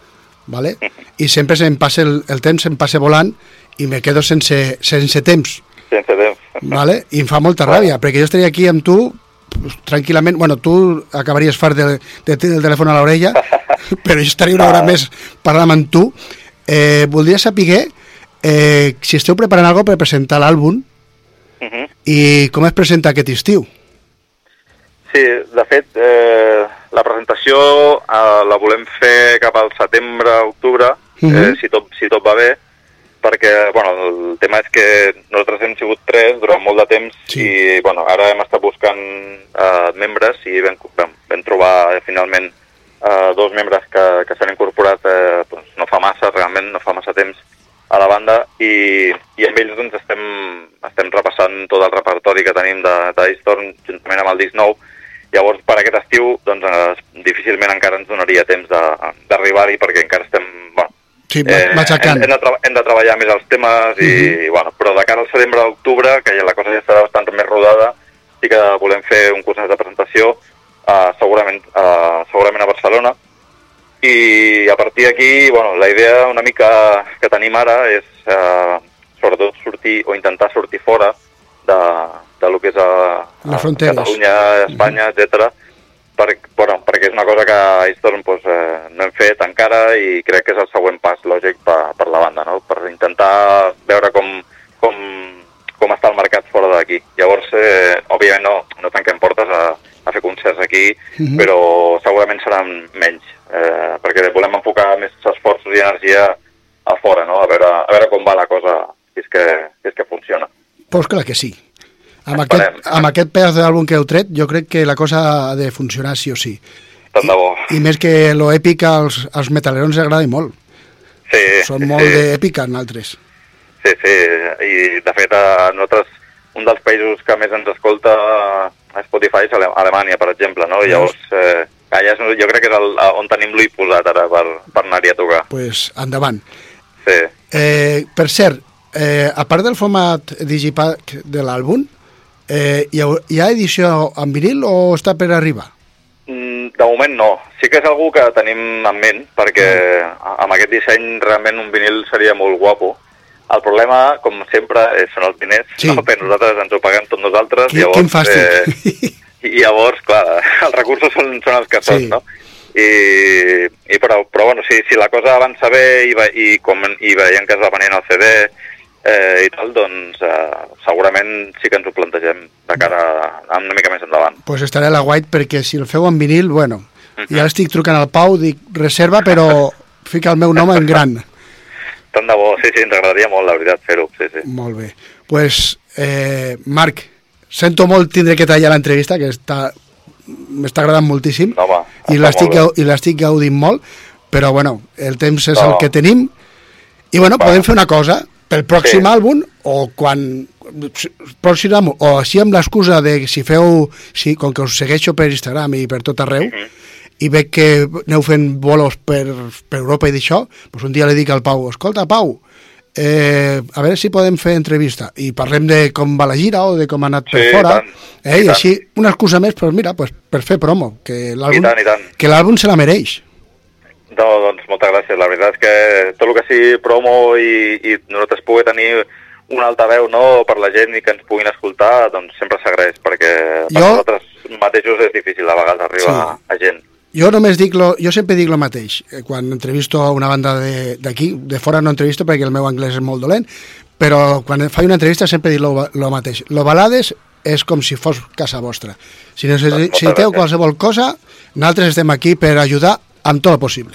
¿vale? i sempre se'm passa el, el temps se'm passa volant i me quedo sense, sense temps. Sense temps. ¿vale? I em fa molta ràbia, perquè jo estaria aquí amb tu tranquil·lament, bueno, tu acabaries fart de, de tenir el telèfon a l'orella, però jo estaria una hora més parlant amb tu. Eh, voldria saber eh, si esteu preparant alguna per presentar l'àlbum Uh -huh. i com es presenta aquest estiu. Sí, de fet, eh, la presentació eh, la volem fer cap al setembre, octubre, eh, Mhm. si, tot, si tot va bé, perquè bueno, el tema és que nosaltres hem sigut tres durant molt de temps Sí. i bueno, ara hem estat buscant eh, membres i vam, vam, vam trobar eh, finalment eh, dos membres que, que s'han incorporat eh, doncs no fa massa, realment no fa massa temps a la banda ells doncs, estem, estem repassant tot el repertori que tenim de, de Eastorm juntament amb el disc nou. Llavors, per aquest estiu, doncs, eh, difícilment encara ens donaria temps de- d'arribar-hi perquè encara estem... Bueno, Sí, matxacant. hem, hem, de hem de treballar més els temes, i, bueno, però de cara al setembre d'octubre, que ja la cosa ja estarà bastant més rodada, sí que volem fer un curs de presentació, uh, segurament, uh, segurament a Barcelona, i a partir d'aquí, bueno, la idea una mica que tenim ara és eh, sobretot sortir o intentar sortir fora de, de lo que és a, Les a fronteres. Catalunya, Espanya, mm etc. Per, bueno, perquè és una cosa que a Eastorm pues, eh, no hem fet encara i crec que és el següent pas lògic per, per la banda, no? per intentar veure com, com, com està el mercat fora d'aquí. Llavors, eh, òbviament no, no tanquem portes a, a fer concerts aquí, Mhm. però segurament seran menys, eh, perquè volem enfocar més esforços i energia a fora, no? a, veure, a veure com va la cosa, si és que, si és que funciona. Pues clar que sí. Amb Esperem. aquest, amb aquest pedaç d'àlbum que heu tret, jo crec que la cosa ha de funcionar sí o sí. Tant de bo. I més que lo èpic als, als metalerons els agrada molt. Sí, Són molt sí. d'èpica en altres. Sí, sí, i de fet a nosaltres un dels països que més ens escolta Spotify és Ale- Alemanya, per exemple, no? Llavors, eh, allà és, jo crec que és el, on tenim l'ull posat ara per, per anar-hi a tocar. pues, endavant. Sí. Eh, per cert, eh, a part del format digipack de l'àlbum, eh, hi, ha, hi ha edició en vinil o està per arribar? Mm, De moment no. Sí que és algú que tenim en ment, perquè a- amb aquest disseny realment un vinil seria molt guapo. El problema, com sempre, eh, són els diners. Sí. No? Perquè nosaltres ens ho paguem tots nosaltres. Quin, llavors, quin fàstic. Eh, I llavors, clar, els recursos són, són els que són, Sí. no? I, i però, però bueno, si, si la cosa avança bé i, ve- i, com, i veiem que es va venent el CD eh, i tal, doncs eh, segurament sí que ens ho plantegem de cara a una mica més endavant. pues estaré a la White perquè si el feu en vinil, bueno, ja estic trucant al Pau, dic reserva, però fica el meu nom en gran. Tant de bo, sí, sí, ens agradaria molt, la veritat, fer-ho, sí, sí. Molt bé. pues, eh, Marc, sento molt tindre que tallar l'entrevista, que està m'està agradant moltíssim bé. gau- i l'estic gaudint molt, però bueno, el temps és No. el que tenim i bueno, Va. podem fer una cosa pel pròxim Sí. àlbum o quan pròxim o així amb l'excusa de si feu, si, com que us segueixo per Instagram i per tot arreu Mhm. I veig que aneu fent bolos per, per Europa i d'això, doncs un dia li dic al Pau, escolta Pau, eh, a veure si podem fer entrevista i parlem de com va la gira o de com ha anat per Sí, i fora tant, eh, i i així una excusa més pues mira, pues, per fer promo que l'àlbum i se la mereix No, doncs moltes gràcies. La veritat és que tot el que sigui promo i, i nosaltres poder tenir un altaveu no, per la gent i que ens puguin escoltar, doncs sempre s'agraeix, perquè per Jo- nosaltres mateixos és difícil a vegades arribar Sí. a gent. Jo només dic lo, jo sempre dic el mateix. Eh, quan entrevisto a una banda de- d'aquí de, fora no entrevisto perquè el meu anglès és molt dolent però quan faig una entrevista sempre dic el mateix. Lo balades és com si fos casa vostra. Si necessiteu qualsevol cosa nosaltres estem aquí per ajudar amb tot el possible.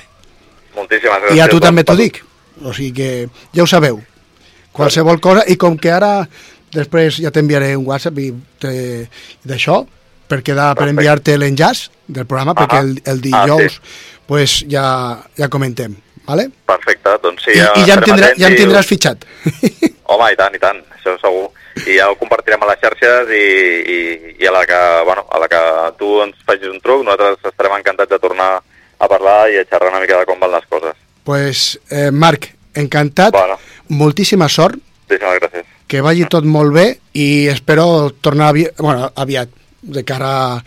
Moltíssimes gràcies. i a tu també t'ho dic. O sigui que ja ho sabeu. Qualsevol cosa i com que ara després ja t'enviaré un whatsapp i d'això per quedar per enviar-te l'enllaç del programa Ahà. perquè el, el Ah, dijous sí. pues ja, ja comentem vale? Perfecte, doncs sí. I, i ja, em tindrà, ja em tindràs fitxat Home, i tant, i tant, això segur. I ja ho compartirem a les xarxes i, i, i a, la que, bueno, a la que tu ens facis un truc, nosaltres estarem encantats de tornar a parlar i a xerrar una mica de com van les coses. pues, eh, Marc, encantat Bueno. moltíssima sort Moltíssimes gràcies. que vagi tot molt bé i espero tornar aviat, bueno, aviat de cara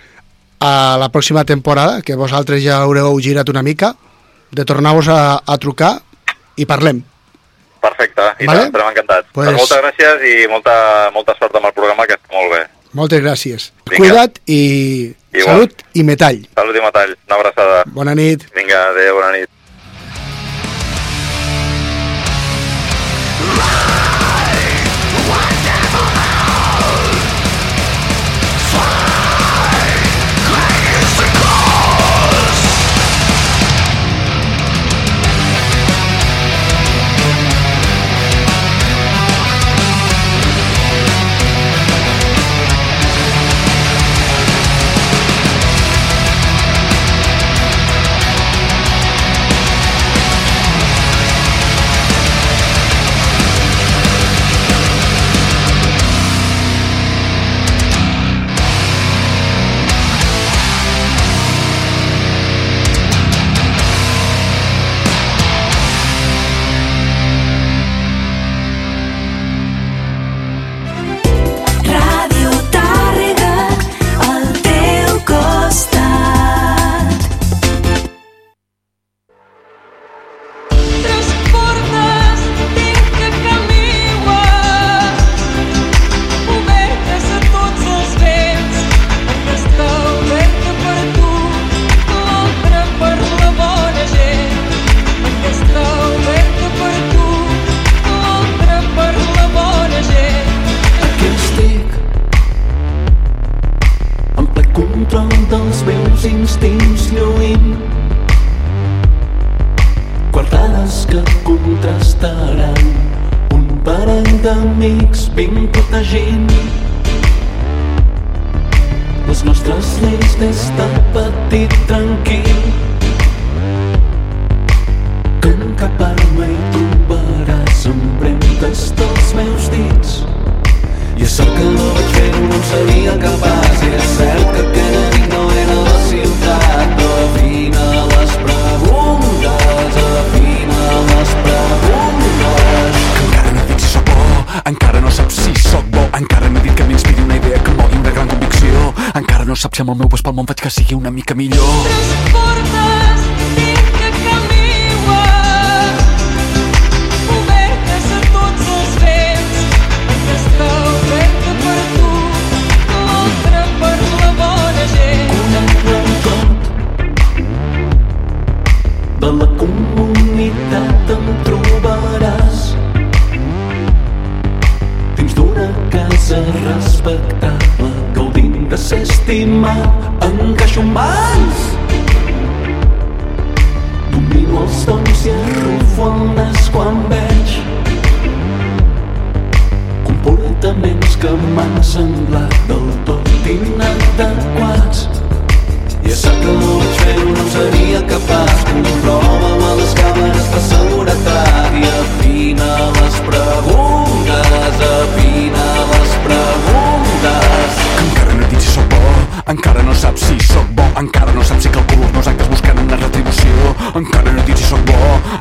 a la pròxima temporada, que vosaltres ja haureu girat una mica, de tornar-vos a, a trucar i parlem. Perfecte, i Vale. tant, estarem encantats. Pues- Pues... Moltes gràcies i molta, molta sort amb el programa, que està molt bé. Moltes gràcies. Vinga. Cuida't i Igual. salut i metall. Salut i metall, una abraçada. Bona nit. Vinga, adéu, bona nit.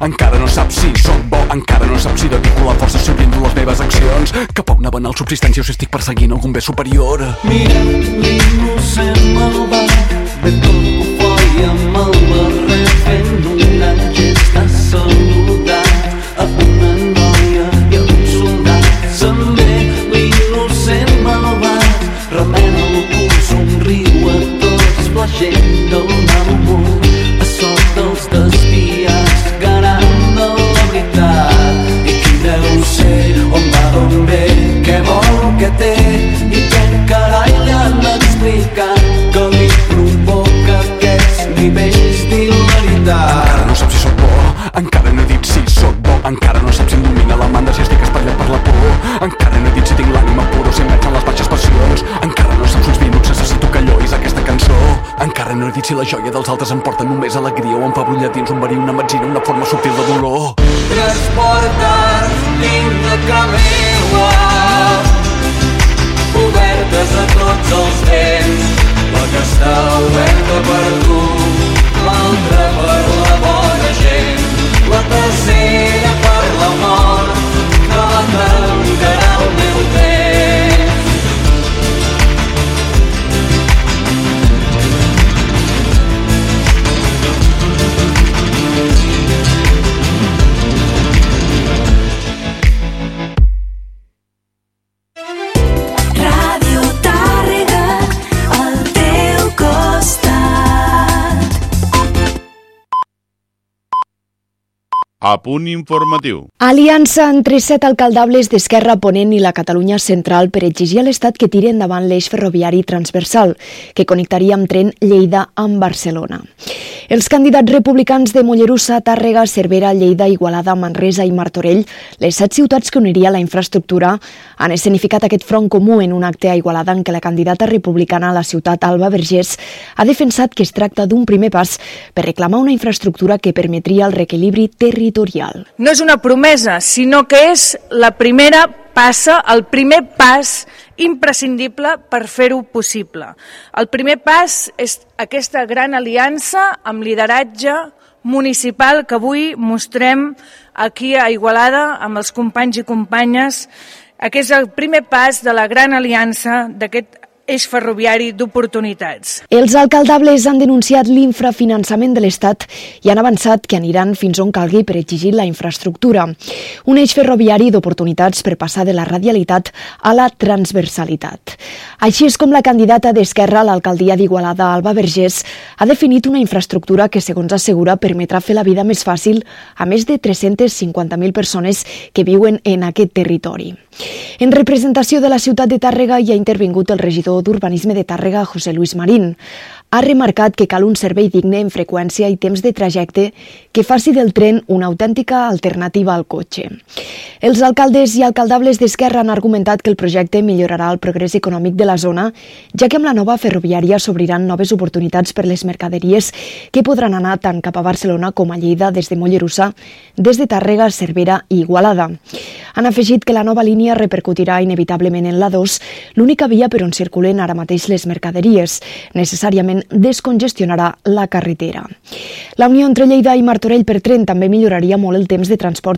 Encara no saps si sóc bo encara no saps si dedico la força si oriento les meves accions. Cap a una banal subsistència o si estic perseguint algun bé superior. Mira l'innocent malvat ve tot cofoi amb el barret dit si la joia dels altres em porta només alegria o em fa brullar dins un verí, una metzina, una forma subtil de dolor. Tres portes tinc de camela obertes a tots els temps la que està oberta per tu l'altra per la bona gent. La tercera per l'amor que la tancarà el meu temps A punt informatiu. Aliança entre set alcaldables d'Esquerra Ponent i la Catalunya Central per exigir a l'Estat que tiri endavant l'eix ferroviari transversal que connectaria amb tren Lleida amb Barcelona. Els candidats republicans de Mollerussa, Tàrrega, Cervera, Lleida, Igualada, Manresa i Martorell, les set ciutats que uniria la infraestructura, han escenificat aquest front comú en un acte a Igualada en què la candidata republicana a la ciutat, Alba Vergés, ha defensat que es tracta d'un primer pas per reclamar una infraestructura que permetria el reequilibri territorial. No és una promesa, sinó que és la primera passa, el primer pas imprescindible per fer-ho possible. El primer pas és aquesta gran aliança amb lideratge municipal que avui mostrem aquí a Igualada amb els companys i companyes. Aquest és el primer pas de la gran aliança d'aquest eix ferroviari d'oportunitats. Els alcaldables han denunciat l'infrafinançament de l'Estat i han avançat que aniran fins on calgui per exigir la infraestructura. Un eix ferroviari d'oportunitats per passar de la radialitat a la transversalitat. Així és com la candidata d'Esquerra a l'alcaldia d'Igualada, Alba Vergés, ha definit una infraestructura que, segons assegura, permetrà fer la vida més fàcil a més de 350.000 persones que viuen en aquest territori. En representació de la ciutat de Tàrrega hi ha intervingut el regidor d'Urbanisme de Tàrrega, José Luis Marín. Ha remarcat que cal un servei digne en freqüència i temps de trajecte que faci del tren una autèntica alternativa al cotxe. Els alcaldes i alcaldables d'Esquerra han argumentat que el projecte millorarà el progrés econòmic de la zona, ja que amb la nova ferroviària s'obriran noves oportunitats per les mercaderies que podran anar tant cap a Barcelona com a Lleida des de Mollerussa, des de Tàrrega, Cervera i Igualada. Han afegit que la nova línia repercutirà inevitablement en la 2, l'única via per on circulen ara mateix les mercaderies, necessàriament descongestionarà la carretera. La unió entre Lleida i Martorell per tren també milloraria molt el temps de transport